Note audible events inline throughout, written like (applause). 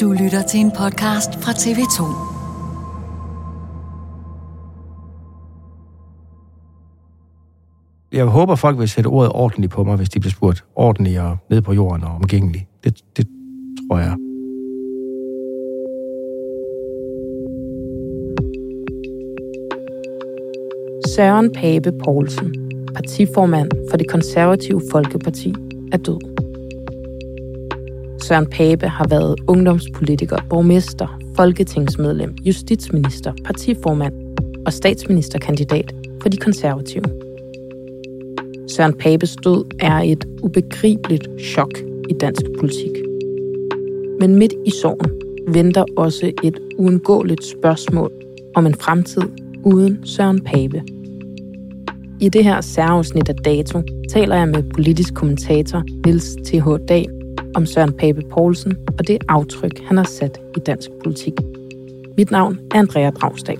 Du lytter til en podcast fra TV2. Jeg håber, folk vil sætte ordet ordentligt på mig, hvis de bliver spurgt ordentligt og ned på jorden og omgængeligt. Det, det tror jeg. Søren Pape Poulsen, partiformand for det konservative Folkeparti, er død. Søren Pape har været ungdomspolitiker, borgmester, folketingsmedlem, justitsminister, partiformand og statsministerkandidat for de konservative. Søren Papes død er et ubegribeligt chok i dansk politik. Men midt i sorgen venter også et uundgåeligt spørgsmål om en fremtid uden Søren Pape. I det her særafsnit af Dato taler jeg med politisk kommentator Nils T.H. Dahl om Søren Pape Poulsen og det aftryk, han har sat i dansk politik. Mit navn er Andrea Dragsdal.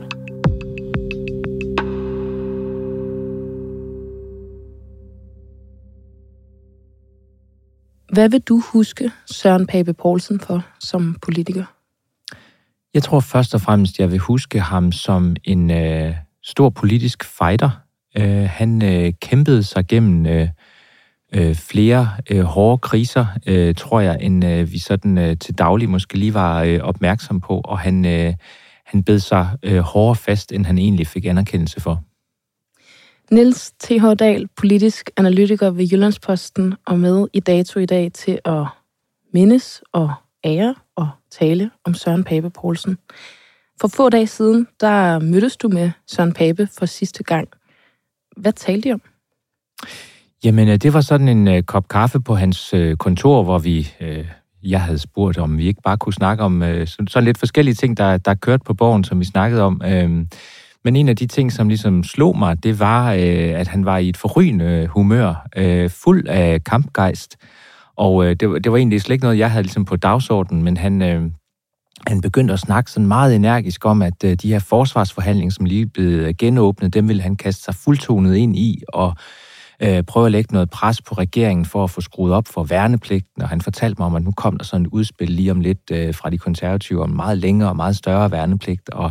Hvad vil du huske Søren Pape Poulsen for som politiker? Jeg tror først og fremmest, jeg vil huske ham som en øh, stor politisk fighter. Øh, han øh, kæmpede sig gennem øh, øh, flere øh, hårde kriser, øh, tror jeg, end øh, vi sådan øh, til daglig måske lige var øh, opmærksom på, og han, øh, han bed sig øh, hårdere fast, end han egentlig fik anerkendelse for. Niels T.H. Dahl, politisk analytiker ved Jyllandsposten, og med i dato i dag til at mindes og ære og tale om Søren Pape Poulsen. For få dage siden, der mødtes du med Søren Pape for sidste gang. Hvad talte I om? Jamen, øh, det var sådan en øh, kop kaffe på hans øh, kontor, hvor vi, øh, jeg havde spurgt, om vi ikke bare kunne snakke om øh, sådan, sådan lidt forskellige ting, der, der kørte på borgen, som vi snakkede om. Øh, men en af de ting, som ligesom slog mig, det var, øh, at han var i et forrygende øh, humør, øh, fuld af kampgejst. Og øh, det, var, det var egentlig slet ikke noget, jeg havde ligesom på dagsordenen, men han, øh, han begyndte at snakke sådan meget energisk om, at øh, de her forsvarsforhandlinger, som lige blev genåbnet, dem ville han kaste sig fuldtonet ind i, og øh, Øh, prøve at lægge noget pres på regeringen for at få skruet op for værnepligten, og han fortalte mig om, at nu kom der sådan et udspil lige om lidt øh, fra de konservative om meget længere og meget større værnepligt, og,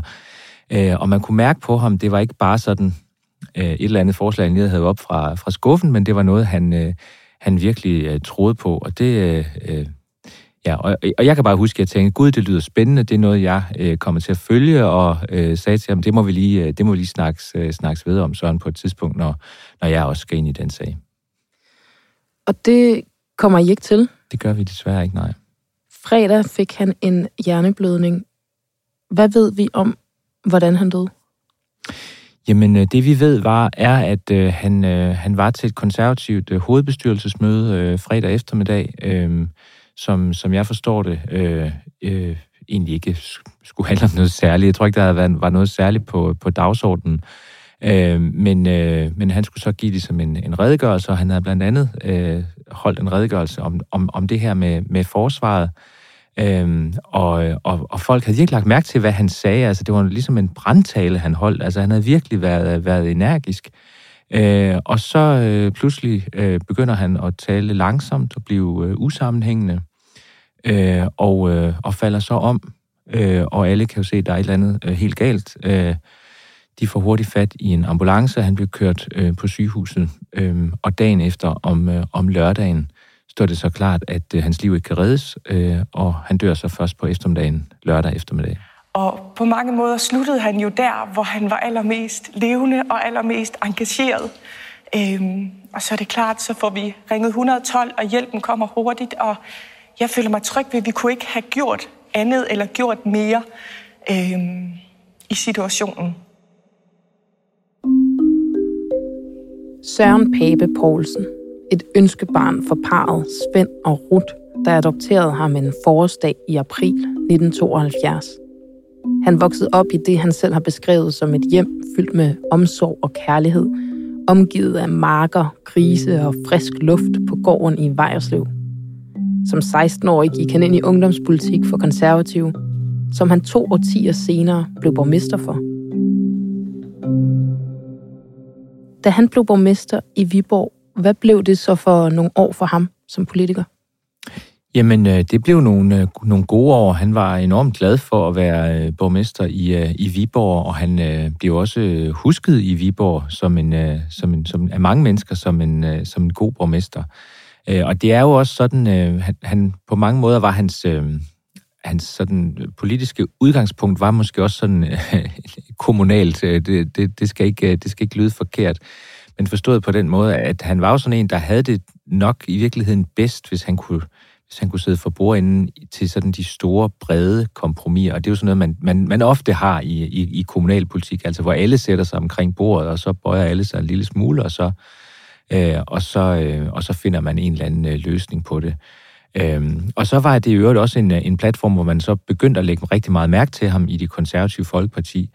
øh, og man kunne mærke på ham, det var ikke bare sådan øh, et eller andet forslag, han lige havde op fra, fra skuffen, men det var noget, han, øh, han virkelig øh, troede på, og det... Øh, øh Ja, og, og jeg kan bare huske, at jeg tænkte, gud, det lyder spændende, det er noget, jeg øh, kommer til at følge, og øh, sagde til ham, det må vi lige, øh, det må vi lige snakkes, øh, snakkes ved om, Søren, på et tidspunkt, når, når jeg også skal ind i den sag. Og det kommer I ikke til? Det gør vi desværre ikke, nej. Fredag fik han en hjerneblødning. Hvad ved vi om, hvordan han døde? Jamen, øh, det vi ved var, er, at øh, han, øh, han var til et konservativt øh, hovedbestyrelsesmøde øh, fredag eftermiddag, øh, som, som jeg forstår det, øh, øh, egentlig ikke skulle handle om noget særligt. Jeg tror ikke, der havde været, var noget særligt på, på dagsordenen. Øh, men, øh, men han skulle så give ligesom en, en redegørelse, og han havde blandt andet øh, holdt en redegørelse om, om, om det her med, med forsvaret. Øhm, og, og, og folk havde virkelig lagt mærke til, hvad han sagde. Altså, det var ligesom en brandtale, han holdt. Altså, han havde virkelig været, været energisk. Øh, Øh, og så øh, pludselig øh, begynder han at tale langsomt og blive øh, usammenhængende, øh, og, øh, og falder så om. Øh, og alle kan jo se, at der er et eller andet øh, helt galt. Øh, de får hurtigt fat i en ambulance, han bliver kørt øh, på sygehuset, øh, og dagen efter om, øh, om lørdagen står det så klart, at øh, hans liv ikke kan reddes, øh, og han dør så først på eftermiddagen, lørdag eftermiddag. Og på mange måder sluttede han jo der, hvor han var allermest levende og allermest engageret. Øhm, og så er det klart, så får vi ringet 112, og hjælpen kommer hurtigt, og jeg føler mig tryg ved, at vi kunne ikke have gjort andet eller gjort mere øhm, i situationen. Søren Pape Poulsen, et ønskebarn for parret Svend og Ruth, der adopterede ham en forårsdag i april 1972. Han voksede op i det, han selv har beskrevet som et hjem fyldt med omsorg og kærlighed, omgivet af marker, grise og frisk luft på gården i Vejerslev. Som 16-årig gik han ind i ungdomspolitik for konservative, som han to årtier senere blev borgmester for. Da han blev borgmester i Viborg, hvad blev det så for nogle år for ham som politiker? Jamen, øh, det blev nogle, øh, nogle gode år. Han var enormt glad for at være øh, borgmester i, i Viborg, og han blev også husket i Viborg som en, som en, som, af mange mennesker som en, som en god borgmester. Og det er jo også sådan, han, han på mange måder var hans, hans sådan politiske udgangspunkt var måske også sådan (laughs) kommunalt. Det, det, det, skal ikke, det skal ikke lyde forkert men forstået på den måde, at han var jo sådan en, der havde det nok i virkeligheden bedst, hvis han kunne, hvis han kunne sidde for bordenden til sådan de store, brede kompromiser. Og det er jo sådan noget, man, man, man ofte har i, i, i kommunalpolitik, altså hvor alle sætter sig omkring bordet, og så bøjer alle sig en lille smule, og så, øh, og så, øh, og så finder man en eller anden øh, løsning på det. Øhm, og så var det i øvrigt også en, øh, en platform, hvor man så begyndte at lægge rigtig meget mærke til ham i det konservative folkeparti,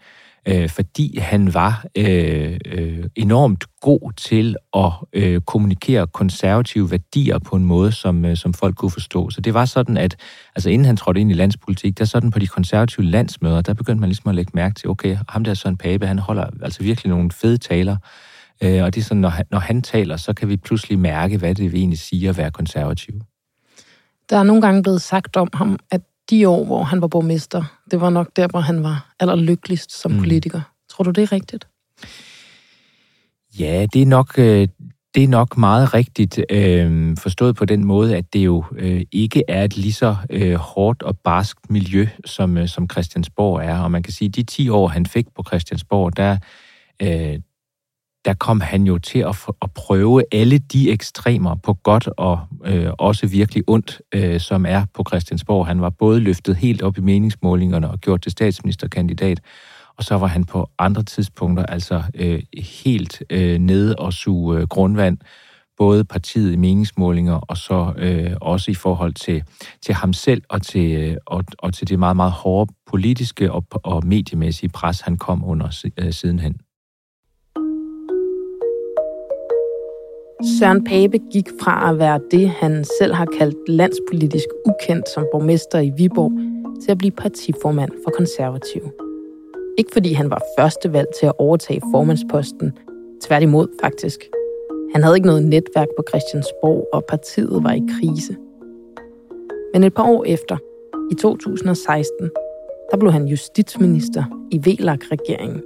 øh, fordi han var øh, øh, enormt god til at øh, kommunikere konservative værdier på en måde, som, øh, som folk kunne forstå. Så det var sådan, at altså inden han trådte ind i landspolitik, der sådan på de konservative landsmøder, der begyndte man ligesom at lægge mærke til, okay, ham der Søren Pape, han holder altså virkelig nogle fede taler, øh, og det er sådan, når han, når han taler, så kan vi pludselig mærke, hvad det egentlig sige at være konservativ. Der er nogle gange blevet sagt om ham, at de år, hvor han var borgmester, det var nok der, hvor han var allerlykkeligst som mm. politiker. Tror du, det er rigtigt? Ja, det er nok, øh, det er nok meget rigtigt øh, forstået på den måde, at det jo øh, ikke er et lige så øh, hårdt og barskt miljø, som, øh, som Christiansborg er. Og man kan sige, at de 10 år, han fik på Christiansborg, der, øh, der kom han jo til at, at prøve alle de ekstremer på godt og øh, også virkelig ondt, øh, som er på Christiansborg. Han var både løftet helt op i meningsmålingerne og gjort til statsministerkandidat, og så var han på andre tidspunkter altså øh, helt øh, nede og suge øh, grundvand, både partiet i meningsmålinger og så øh, også i forhold til, til ham selv og til, øh, og, og til det meget, meget hårde politiske og, og mediemæssige pres, han kom under øh, sidenhen. Søren Pape gik fra at være det, han selv har kaldt landspolitisk ukendt som borgmester i Viborg, til at blive partiformand for konservativ. Ikke fordi han var første valg til at overtage formandsposten, tværtimod faktisk. Han havde ikke noget netværk på Christiansborg, og partiet var i krise. Men et par år efter, i 2016, der blev han justitsminister i VLAG-regeringen.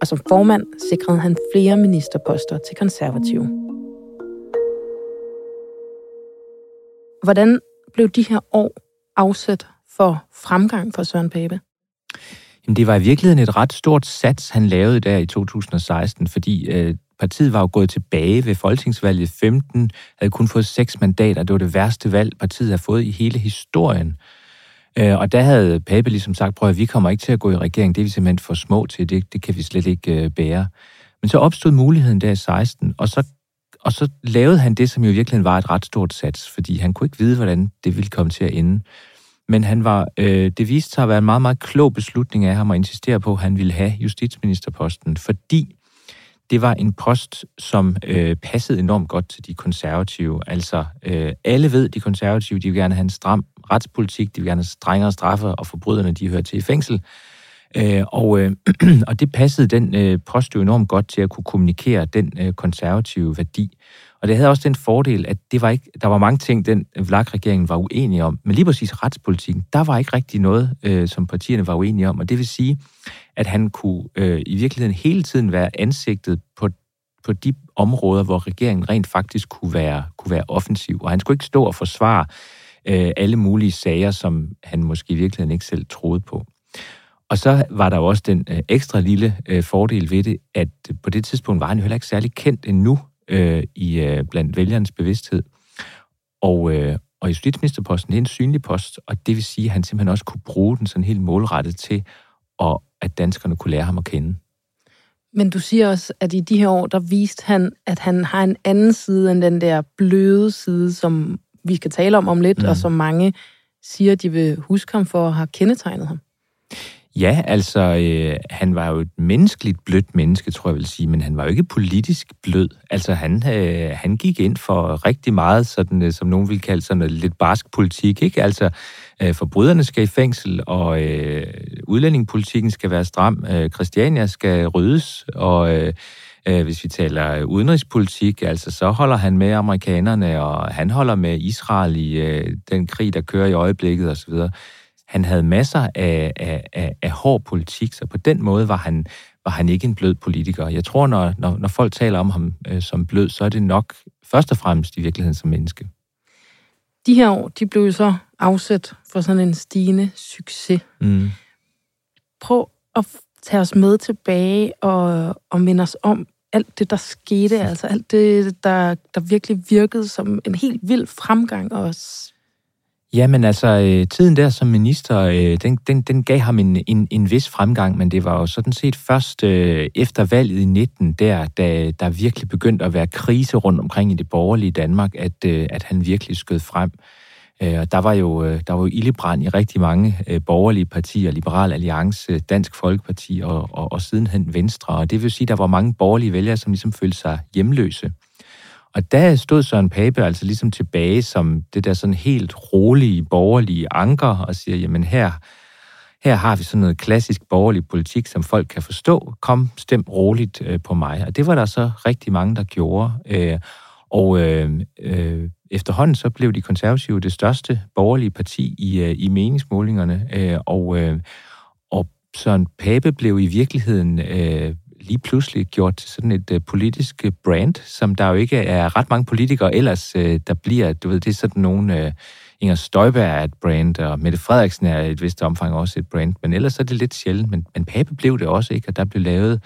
Og som formand sikrede han flere ministerposter til konservative. Hvordan blev de her år afsat for fremgang for Søren Pape? Jamen, det var i virkeligheden et ret stort sats, han lavede der i 2016, fordi øh, partiet var jo gået tilbage ved folketingsvalget 15, havde kun fået seks mandater. Det var det værste valg, partiet har fået i hele historien. Øh, og der havde Pape ligesom sagt, prøv at vi kommer ikke til at gå i regering, det er vi simpelthen for små til, det, det kan vi slet ikke øh, bære. Men så opstod muligheden der i 16, og så og så lavede han det, som jo virkelig var et ret stort sats, fordi han kunne ikke vide, hvordan det ville komme til at ende. Men han var, øh, det viste sig at være en meget, meget klog beslutning af ham at insistere på, at han ville have justitsministerposten, fordi det var en post, som øh, passede enormt godt til de konservative. Altså, øh, alle ved, de konservative, de vil gerne have en stram retspolitik, de vil gerne have strengere straffe, og forbryderne, de hører til i fængsel. Øh, og, øh, (clears throat) og det passede den øh, post jo enormt godt til at kunne kommunikere den øh, konservative værdi. Og det havde også den fordel, at det var ikke, der var mange ting, den Vlak-regeringen var uenige om. Men lige præcis retspolitikken, der var ikke rigtig noget, øh, som partierne var uenige om. Og det vil sige, at han kunne øh, i virkeligheden hele tiden være ansigtet på, på de områder, hvor regeringen rent faktisk kunne være, kunne være offensiv. Og han skulle ikke stå og forsvare øh, alle mulige sager, som han måske i virkeligheden ikke selv troede på. Og så var der jo også den øh, ekstra lille øh, fordel ved det, at på det tidspunkt var han jo heller ikke særlig kendt endnu øh, i øh, blandt vælgernes bevidsthed. Og, øh, og justitsministerposten det er en synlig post, og det vil sige, at han simpelthen også kunne bruge den sådan helt målrettet til, at, at danskerne kunne lære ham at kende. Men du siger også, at i de her år, der viste han, at han har en anden side end den der bløde side, som vi skal tale om om lidt, mm. og som mange siger, de vil huske ham for at have kendetegnet ham. Ja, altså, øh, han var jo et menneskeligt blødt menneske, tror jeg vil sige, men han var jo ikke politisk blød. Altså, han, øh, han gik ind for rigtig meget, sådan, øh, som nogen vil kalde sådan noget lidt barsk politik, ikke? Altså, øh, forbryderne skal i fængsel, og øh, udlændingepolitikken skal være stram, øh, Christiania skal ryddes, og... Øh, øh, hvis vi taler udenrigspolitik, altså så holder han med amerikanerne, og han holder med Israel i øh, den krig, der kører i øjeblikket osv han havde masser af, af, af, af hård politik, så på den måde var han, var han ikke en blød politiker. Jeg tror, når, når, når folk taler om ham øh, som blød, så er det nok først og fremmest i virkeligheden som menneske. De her år, de blev så afsat for sådan en stigende succes. Mm. Prøv at tage os med tilbage og, og minde os om alt det, der skete, altså alt det, der, der virkelig virkede som en helt vild fremgang og Jamen altså, øh, tiden der som minister, øh, den, den, den gav ham en, en, en vis fremgang, men det var jo sådan set først øh, efter valget i 19, der, da der virkelig begyndte at være krise rundt omkring i det borgerlige Danmark, at, øh, at han virkelig skød frem. Øh, og der var jo øh, der var jo ildebrand i rigtig mange øh, borgerlige partier, Liberal Alliance, Dansk Folkeparti og, og, og sidenhen Venstre. Og det vil sige, at der var mange borgerlige vælgere, som ligesom følte sig hjemløse. Og der stod Søren Pape altså ligesom tilbage som det der sådan helt rolige, borgerlige anker og siger, jamen her, her har vi sådan noget klassisk borgerlig politik, som folk kan forstå. Kom, stem roligt øh, på mig. Og det var der så rigtig mange, der gjorde. Øh, og øh, øh, efterhånden så blev de konservative det største borgerlige parti i, øh, i meningsmålingerne. Øh, og, øh, og Søren Pape blev i virkeligheden øh, lige pludselig gjort til sådan et øh, politisk øh, brand, som der jo ikke er ret mange politikere ellers, øh, der bliver. Du ved, det er sådan nogle... Øh, Inger Støjberg er et brand, og Mette Frederiksen er i et vist omfang også et brand, men ellers er det lidt sjældent. Men, men Pape blev det også, ikke? Og der blev lavet, jeg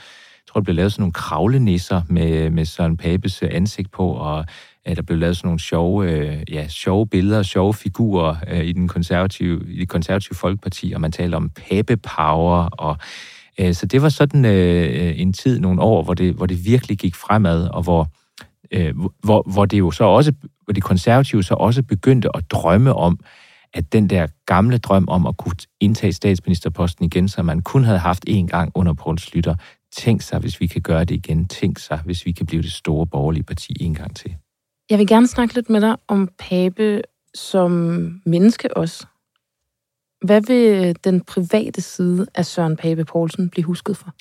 tror, der blev lavet sådan nogle kravlenisser med, med Søren Papes øh, ansigt på, og uh, der blev lavet sådan nogle sjove, øh, ja, sjove billeder, sjove figurer øh, i, den konservative, i det konservative folkeparti, og man taler om Pape Power, og Øh, så det var sådan øh, en tid, nogle år, hvor det, hvor det virkelig gik fremad, og hvor, øh, hvor, hvor det jo så også, hvor de konservative så også begyndte at drømme om, at den der gamle drøm om at kunne indtage statsministerposten igen, som man kun havde haft én gang under Poul Slytter, tænk sig, hvis vi kan gøre det igen. Tænk sig, hvis vi kan blive det store borgerlige parti en gang til. Jeg vil gerne snakke lidt med dig om Pape som menneske også. Hvad vil øh, den private side af Søren Pape Poulsen blive husket for?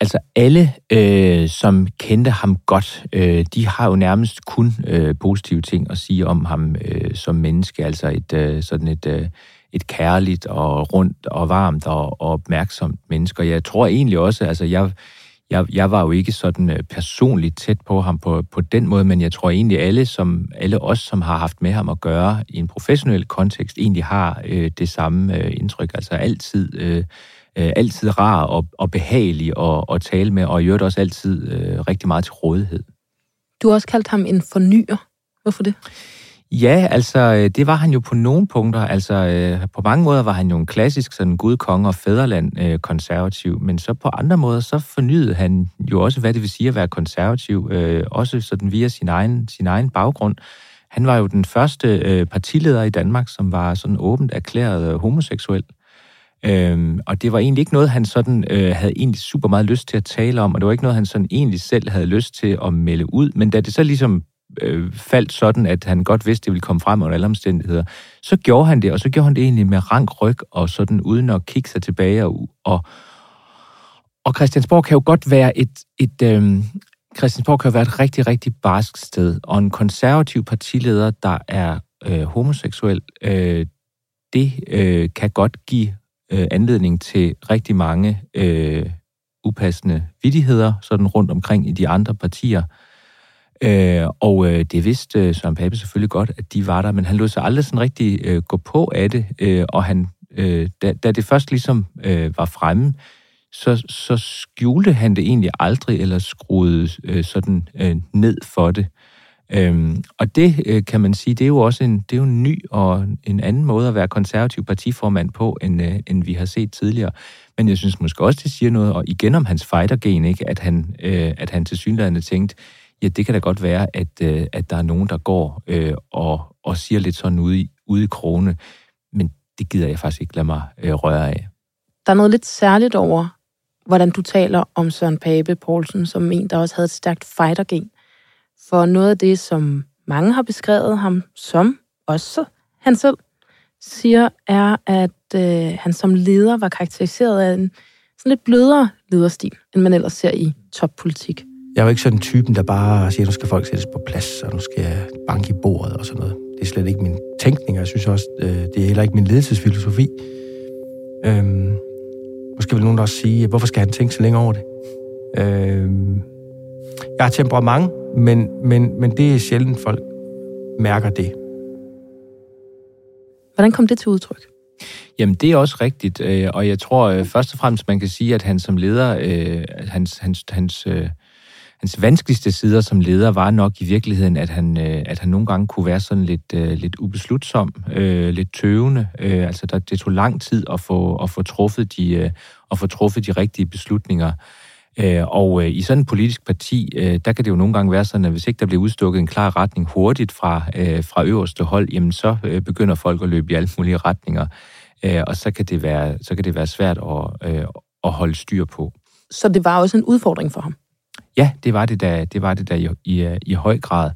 Altså alle, øh, som kendte ham godt, øh, de har jo nærmest kun øh, positive ting at sige om ham øh, som menneske. Altså et øh, sådan et, øh, et kærligt og rundt og varmt og, og opmærksomt menneske. Og jeg tror egentlig også, altså jeg jeg, jeg var jo ikke sådan øh, personligt tæt på ham på, på den måde, men jeg tror egentlig alle, som, alle os, som har haft med ham at gøre i en professionel kontekst, egentlig har øh, det samme øh, indtryk. Altså altid, øh, øh, altid rar og, og behagelig at, at tale med, og i øvrigt også altid øh, rigtig meget til rådighed. Du har også kaldt ham en fornyer. Hvorfor det? Ja, altså, øh, det var han jo på nogle punkter. Altså, øh, på mange måder var han jo en klassisk sådan gud, konge og fædreland øh, konservativ, men så på andre måder, så fornyede han jo også, hvad det vil sige at være konservativ, øh, også sådan via sin egen, sin egen baggrund. Han var jo den første øh, partileder i Danmark, som var sådan åbent erklæret øh, homoseksuel. Øhm, og det var egentlig ikke noget, han sådan øh, havde egentlig super meget lyst til at tale om, og det var ikke noget, han sådan egentlig selv havde lyst til at melde ud. Men da det så ligesom øh, faldt sådan, at han godt vidste, det ville komme frem under alle omstændigheder, så gjorde han det, og så gjorde han det egentlig med rank ryg, og sådan uden at kigge sig tilbage. Og, og, og Christiansborg kan jo godt være et, et øh, Christiansborg kan jo være et rigtig, rigtig barsk sted, og en konservativ partileder, der er øh, homoseksuel, øh, det øh, kan godt give øh, anledning til rigtig mange øh, upassende vidigheder, sådan rundt omkring i de andre partier. Øh, og øh, det vidste øh, Søren Pape selvfølgelig godt, at de var der, men han lod sig aldrig sådan rigtig øh, gå på af det, øh, og han, øh, da, da det først ligesom øh, var fremme, så, så skjulte han det egentlig aldrig, eller skruede øh, sådan øh, ned for det. Øhm, og det øh, kan man sige, det er jo også en, det er jo en ny og en anden måde at være konservativ partiformand på, end, øh, end vi har set tidligere. Men jeg synes måske også, det siger noget, og igen om hans fightergen, ikke? At, han, øh, at han til synligheden tænkt, ja, det kan da godt være, at, øh, at der er nogen, der går øh, og, og siger lidt sådan ude i, ude i krone, men det gider jeg faktisk ikke lade mig øh, røre af. Der er noget lidt særligt over, hvordan du taler om Søren Pape Poulsen, som en, der også havde et stærkt fightergen. For noget af det, som mange har beskrevet ham som, også han selv, siger, er, at øh, han som leder var karakteriseret af en sådan lidt blødere lederstil, end man ellers ser i toppolitik. Jeg er jo ikke sådan typen, der bare siger, at nu skal folk sættes på plads, og nu skal jeg banke i bordet og sådan noget. Det er slet ikke min tænkning, og jeg synes også, øh, det er heller ikke min ledelsesfilosofi. Øhm, måske vil nogen også sige, hvorfor skal han tænke så længe over det? Øhm, jeg har temperament, men, men, men det er sjældent, folk mærker det. Hvordan kom det til udtryk? Jamen, det er også rigtigt, øh, og jeg tror øh, først og fremmest, man kan sige, at han som leder, hans, hans, hans, hans vanskeligste sider som leder var nok i virkeligheden, at han, øh, at han nogle gange kunne være sådan lidt, øh, lidt ubeslutsom, øh, lidt tøvende. Altså, der, det tog lang tid at få, at få, truffet, de, at få truffet de rigtige beslutninger. Øh, og øh, i sådan et politisk parti, øh, der kan det jo nogle gange være sådan, at hvis ikke der bliver udstukket en klar retning hurtigt fra, fra øverste hold, jamen så begynder folk at løbe i alle mulige retninger, og så kan det være, så kan det være svært at, at holde styr på. Så det var også en udfordring for ham? Ja, det var det da, det var det da i, i, øh, i høj grad.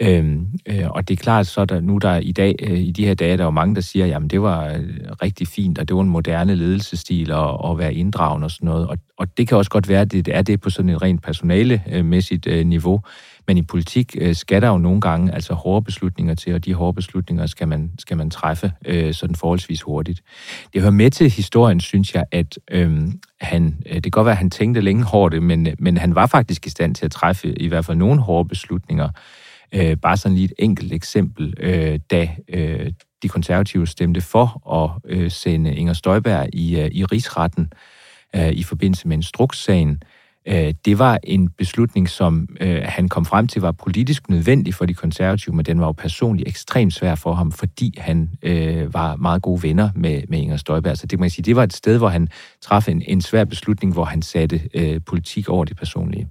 Øhm, øh, og det er klart, så der nu der i dag, øh, i de her dage, der er jo mange, der siger, jamen det var øh, rigtig fint, og det var en moderne ledelsesstil at, at være inddragende og sådan noget. Og, og det kan også godt være, at det er det på sådan et rent personalemæssigt øh, niveau. Men i politik øh, skal der jo nogle gange altså hårde beslutninger til, og de hårde beslutninger skal man, skal man træffe øh, sådan forholdsvis hurtigt. Det hører med til historien, synes jeg, at øh, han, øh, det kan godt være, at han tænkte længe hårdt, men, men han var faktisk i stand til at træffe i hvert fald nogle hårde beslutninger, Øh, bare sådan lige et enkelt eksempel, øh, da øh, de konservative stemte for at øh, sende Inger Støjberg i, øh, i rigsretten øh, i forbindelse med en instrukssagen. Øh, det var en beslutning, som øh, han kom frem til var politisk nødvendig for de konservative, men den var jo personligt ekstremt svær for ham, fordi han øh, var meget gode venner med, med Inger Støjberg. Så det, man sige, det var et sted, hvor han traf en, en svær beslutning, hvor han satte øh, politik over det personlige.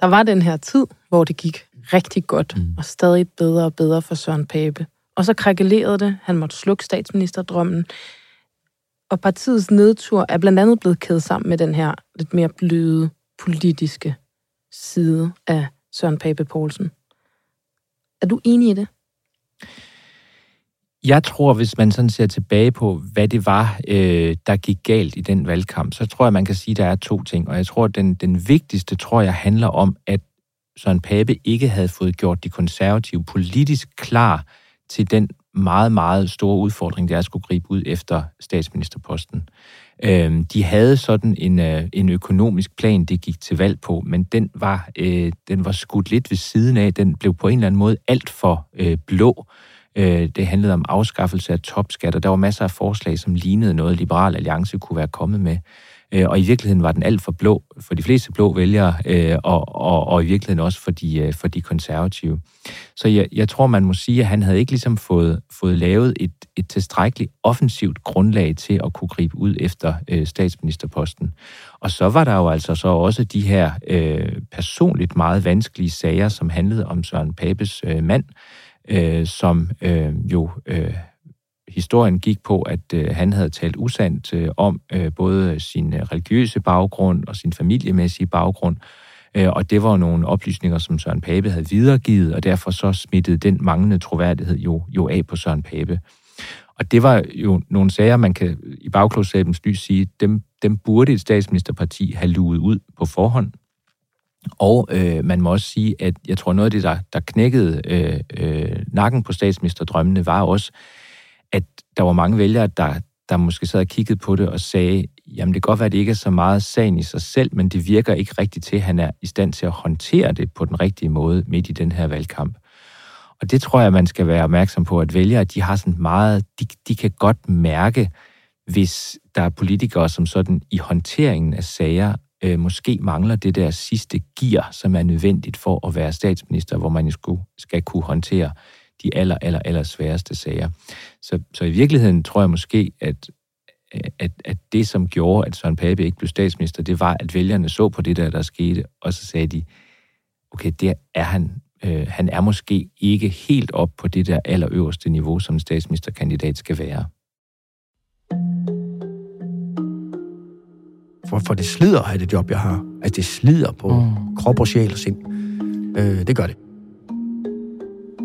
Der var den her tid, hvor det gik rigtig godt, mm. og stadig bedre og bedre for Søren Pape. Og så krakkelerede det. Han måtte slukke statsministerdrømmen. Og partiets nedtur er blandt andet blevet kædet sammen med den her lidt mere bløde politiske side af Søren Pape Poulsen. Er du enig i det? Jeg tror, hvis man sådan ser tilbage på, hvad det var, øh, der gik galt i den valgkamp, så tror jeg, man kan sige, at der er to ting. Og jeg tror, at den, den vigtigste, tror jeg, handler om, at Søren Pape ikke havde fået gjort de konservative politisk klar til den meget, meget store udfordring, det er at skulle gribe ud efter statsministerposten. Øh, de havde sådan en, øh, en økonomisk plan, det gik til valg på, men den var, øh, den var skudt lidt ved siden af. Den blev på en eller anden måde alt for øh, blå. Øh, det handlede om afskaffelse af topskatter. Der var masser af forslag, som lignede noget, Liberal Alliance kunne være kommet med. Øh, og i virkeligheden var den alt for blå for de fleste blå vælgere, øh, og, og, og i virkeligheden også for de, øh, for de konservative. Så jeg, jeg tror, man må sige, at han havde ikke ligesom fået, fået lavet et, et tilstrækkeligt offensivt grundlag til at kunne gribe ud efter øh, statsministerposten. Og så var der jo altså så også de her øh, personligt meget vanskelige sager, som handlede om Søren Papes øh, mand, øh, som øh, jo... Øh, historien gik på, at øh, han havde talt usandt øh, om øh, både sin øh, religiøse baggrund og sin familiemæssige baggrund, øh, og det var nogle oplysninger, som Søren Pape havde videregivet, og derfor så smittede den manglende troværdighed jo, jo af på Søren Pape. Og det var jo nogle sager, man kan i bagklodskabens lys sige, dem, dem burde et statsministerparti have luet ud på forhånd. Og øh, man må også sige, at jeg tror noget af det, der, der knækkede øh, øh, nakken på statsministerdrømmene, var også, at der var mange vælgere, der, der måske sad og kiggede på det og sagde, jamen det kan godt være, at det ikke er så meget sagen i sig selv, men det virker ikke rigtigt til, at han er i stand til at håndtere det på den rigtige måde midt i den her valgkamp. Og det tror jeg, man skal være opmærksom på, at vælgere, de har sådan meget, de, de kan godt mærke, hvis der er politikere, som sådan i håndteringen af sager øh, måske mangler det der sidste gear, som er nødvendigt for at være statsminister, hvor man jo skal kunne håndtere de aller, aller, aller sværeste sager. Så, så i virkeligheden tror jeg måske, at, at, at det, som gjorde, at Søren Pape ikke blev statsminister, det var, at vælgerne så på det der, der skete, og så sagde de, okay, det er han, øh, han er måske ikke helt op på det der allerøverste niveau, som statsministerkandidat skal være. For, for det slider at have det job, jeg har. Altså, det slider på mm. krop og sjæl og sind. Øh, det gør det.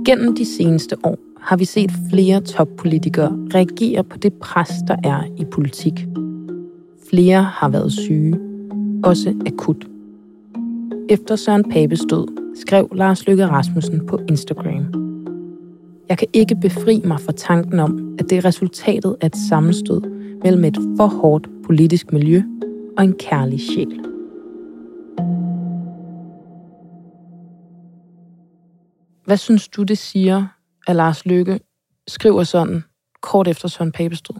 Gennem de seneste år har vi set flere toppolitikere reagere på det pres, der er i politik. Flere har været syge, også akut. Efter Søren Papes død skrev Lars Løkke Rasmussen på Instagram. Jeg kan ikke befri mig fra tanken om, at det er resultatet af et sammenstød mellem et for hårdt politisk miljø og en kærlig sjæl. Hvad synes du, det siger, at Lars Løkke skriver sådan kort efter Søren Papes død?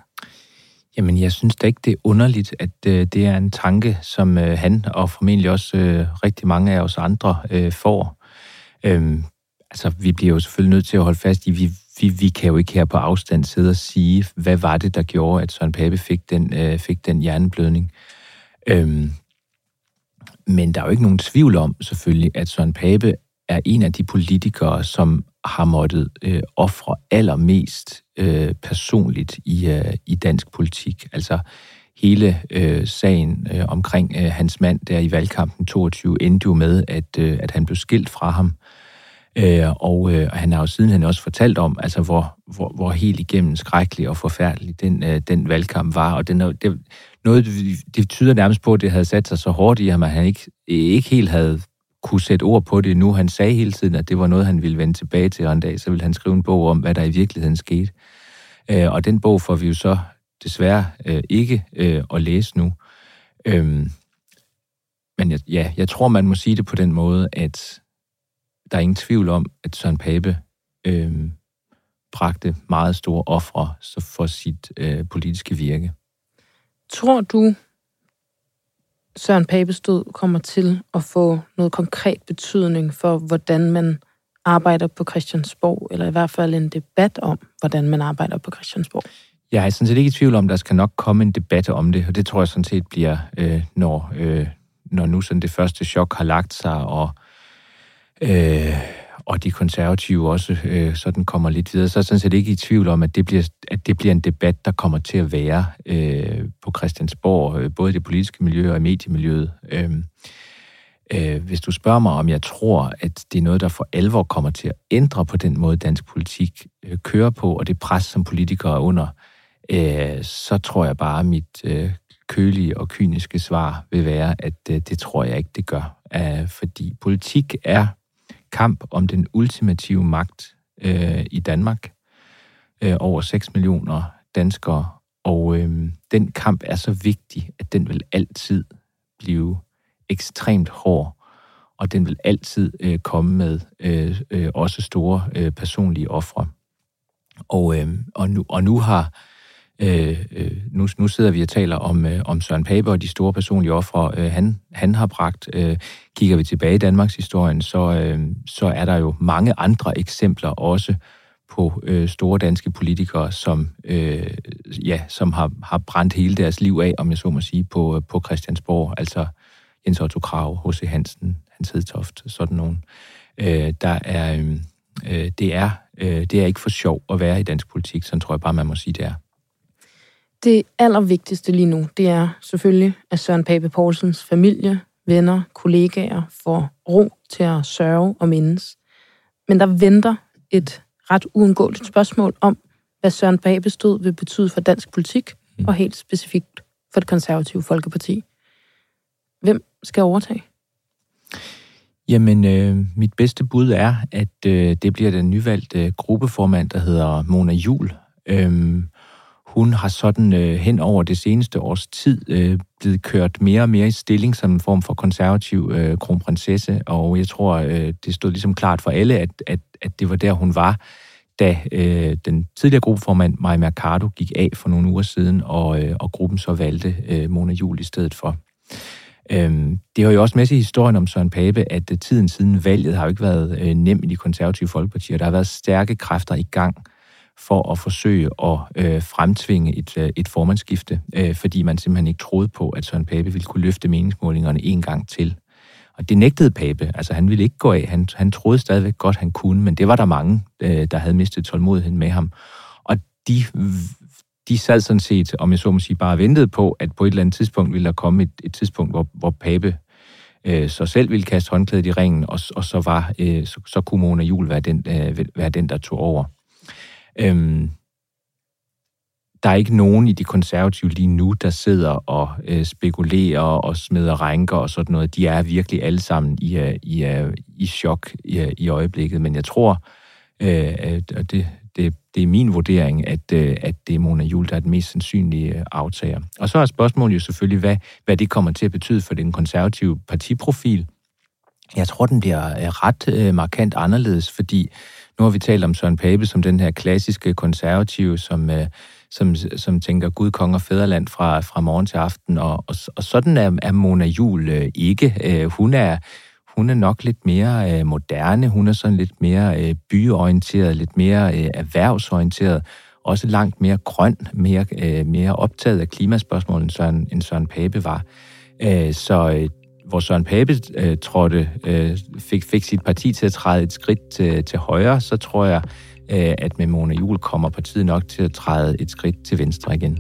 Jamen, jeg synes da ikke, det er underligt, at øh, det er en tanke, som øh, han og formentlig også øh, rigtig mange af os andre øh, får. Øhm, altså, vi bliver jo selvfølgelig nødt til at holde fast i, vi, vi, vi kan jo ikke her på afstand sidde og sige, hvad var det, der gjorde, at Søren Pape fik den, øh, fik den hjerneblødning. Øhm, men der er jo ikke nogen tvivl om, selvfølgelig, at Søren Pape er en af de politikere, som har måttet øh, ofre allermest øh, personligt i, øh, i dansk politik. Altså hele øh, sagen øh, omkring øh, hans mand der i valgkampen 22 endte jo med, at, øh, at han blev skilt fra ham. Øh, og, øh, han har jo sidenhen også fortalt om, altså hvor, hvor, hvor helt igennem skrækkelig og forfærdelig den, øh, den valgkamp var. Og den, det, noget, det tyder nærmest på, at det havde sat sig så hårdt i ham, at han ikke, ikke helt havde kunne sætte ord på det nu. Han sagde hele tiden, at det var noget, han ville vende tilbage til, og en dag så ville han skrive en bog om, hvad der i virkeligheden skete. Øh, og den bog får vi jo så desværre øh, ikke øh, at læse nu. Øhm, men jeg, ja, jeg tror, man må sige det på den måde, at der er ingen tvivl om, at Søren Pape øh, bragte meget store ofre for sit øh, politiske virke. Tror du, Søren Papes død kommer til at få noget konkret betydning for, hvordan man arbejder på Christiansborg, eller i hvert fald en debat om, hvordan man arbejder på Christiansborg? Jeg er sådan set ikke i tvivl om, at der skal nok komme en debat om det, og det tror jeg sådan set bliver, øh, når, øh, når nu sådan det første chok har lagt sig, og øh, og de konservative også øh, sådan kommer lidt videre, så er jeg sådan set ikke i tvivl om, at det bliver, at det bliver en debat, der kommer til at være øh, på Christiansborg, øh, både i det politiske miljø og i mediemiljøet. Øh, øh, hvis du spørger mig, om jeg tror, at det er noget, der for alvor kommer til at ændre på den måde, dansk politik øh, kører på, og det pres, som politikere er under, øh, så tror jeg bare, at mit øh, kølige og kyniske svar vil være, at øh, det tror jeg ikke, det gør. Æh, fordi politik er kamp om den ultimative magt øh, i Danmark. Øh, over 6 millioner danskere. Og øh, den kamp er så vigtig, at den vil altid blive ekstremt hård. Og den vil altid øh, komme med øh, øh, også store øh, personlige ofre. Og, øh, og, nu, og nu har Øh, øh, nu, nu sidder vi og taler om, øh, om Søren Pape og de store personlige ofre, øh, han, han har bragt. Øh, kigger vi tilbage i Danmarks historien, så, øh, så er der jo mange andre eksempler også på øh, store danske politikere, som, øh, ja, som har, har brændt hele deres liv af, om jeg så må sige, på, øh, på Christiansborg. Altså Jens Otto Krav, H.C. Hansen, Hans Hedtoft, sådan nogen. Øh, der er, øh, øh, det er Øh, det er ikke for sjov at være i dansk politik, så tror jeg bare, man må sige, det er. Det allervigtigste lige nu, det er selvfølgelig, at Søren Pape Poulsens familie, venner, kollegaer får ro til at sørge og mindes. Men der venter et ret uundgåeligt spørgsmål om, hvad Søren Pape stod vil betyde for dansk politik, mm. og helt specifikt for det konservative Folkeparti. Hvem skal overtage? Jamen, øh, mit bedste bud er, at øh, det bliver den nyvalgte gruppeformand, der hedder Mona Jul. Øhm, hun har sådan øh, hen over det seneste års tid øh, blevet kørt mere og mere i stilling som en form for konservativ øh, kronprinsesse, og jeg tror, øh, det stod ligesom klart for alle, at, at, at det var der, hun var, da øh, den tidligere gruppeformand Maja Mercado gik af for nogle uger siden, og, øh, og gruppen så valgte øh, Mona Jul i stedet for. Øhm, det har jo også med sig historien om Søren Pape, at øh, tiden siden valget har jo ikke været øh, nem i de konservative folkepartier. der har været stærke kræfter i gang for at forsøge at øh, fremtvinge et, øh, et formandsskifte, øh, fordi man simpelthen ikke troede på, at Søren Pape ville kunne løfte meningsmålingerne en gang til. Og det nægtede Pape. Altså, han ville ikke gå af. Han, han troede stadigvæk godt, han kunne, men det var der mange, øh, der havde mistet tålmodigheden med ham. Og de, de sad sådan set, om jeg så må sige, bare ventede på, at på et eller andet tidspunkt ville der komme et, et tidspunkt, hvor, hvor Pape øh, så selv ville kaste håndklædet i ringen, og, og så, var, øh, så, så kunne Mona Jul være den, øh, være den, der tog over. Øhm, der er ikke nogen i de konservative lige nu, der sidder og øh, spekulerer og smider rænker og sådan noget. De er virkelig alle sammen i, uh, i, øh, i chok i, øh, i øjeblikket. Men jeg tror, øh, at det, det, det er min vurdering, at, øh, at det er Mona Jul, der er den mest sandsynlige aftager. Og så er spørgsmålet jo selvfølgelig, hvad, hvad det kommer til at betyde for den konservative partiprofil. Jeg tror, den bliver øh, ret øh, markant anderledes, fordi nu har vi talt om Søren Pape som den her klassiske konservative, som, øh, som, som tænker Gud, kong og fædreland fra, fra morgen til aften, og, og, og sådan er, er Mona Jul ikke. Hun er hun er nok lidt mere moderne, hun er sådan lidt mere byorienteret, lidt mere erhvervsorienteret, også langt mere grøn, mere, mere optaget af klimaspørgsmål, end Søren, end Søren Pape var. Så hvor Søren Pape øh, trådte, øh, fik, fik sit parti til at træde et skridt til, til højre, så tror jeg, øh, at med Mona Jul kommer partiet nok til at træde et skridt til venstre igen.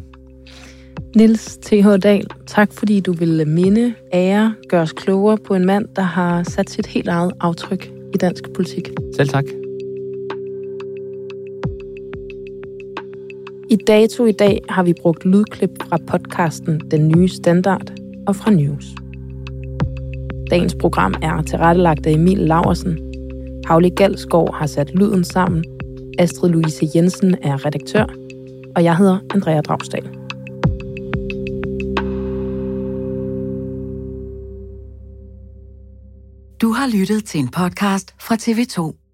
Nils T.H. Dahl, tak fordi du ville minde, ære, gøre os klogere på en mand, der har sat sit helt eget aftryk i dansk politik. Selv tak. I dato i dag har vi brugt lydklip fra podcasten Den Nye Standard og fra News. Dagens program er tilrettelagt af Emil Laversen. Pauli Galsgaard har sat lyden sammen. Astrid Louise Jensen er redaktør. Og jeg hedder Andrea Dragsdal. Du har lyttet til en podcast fra TV2.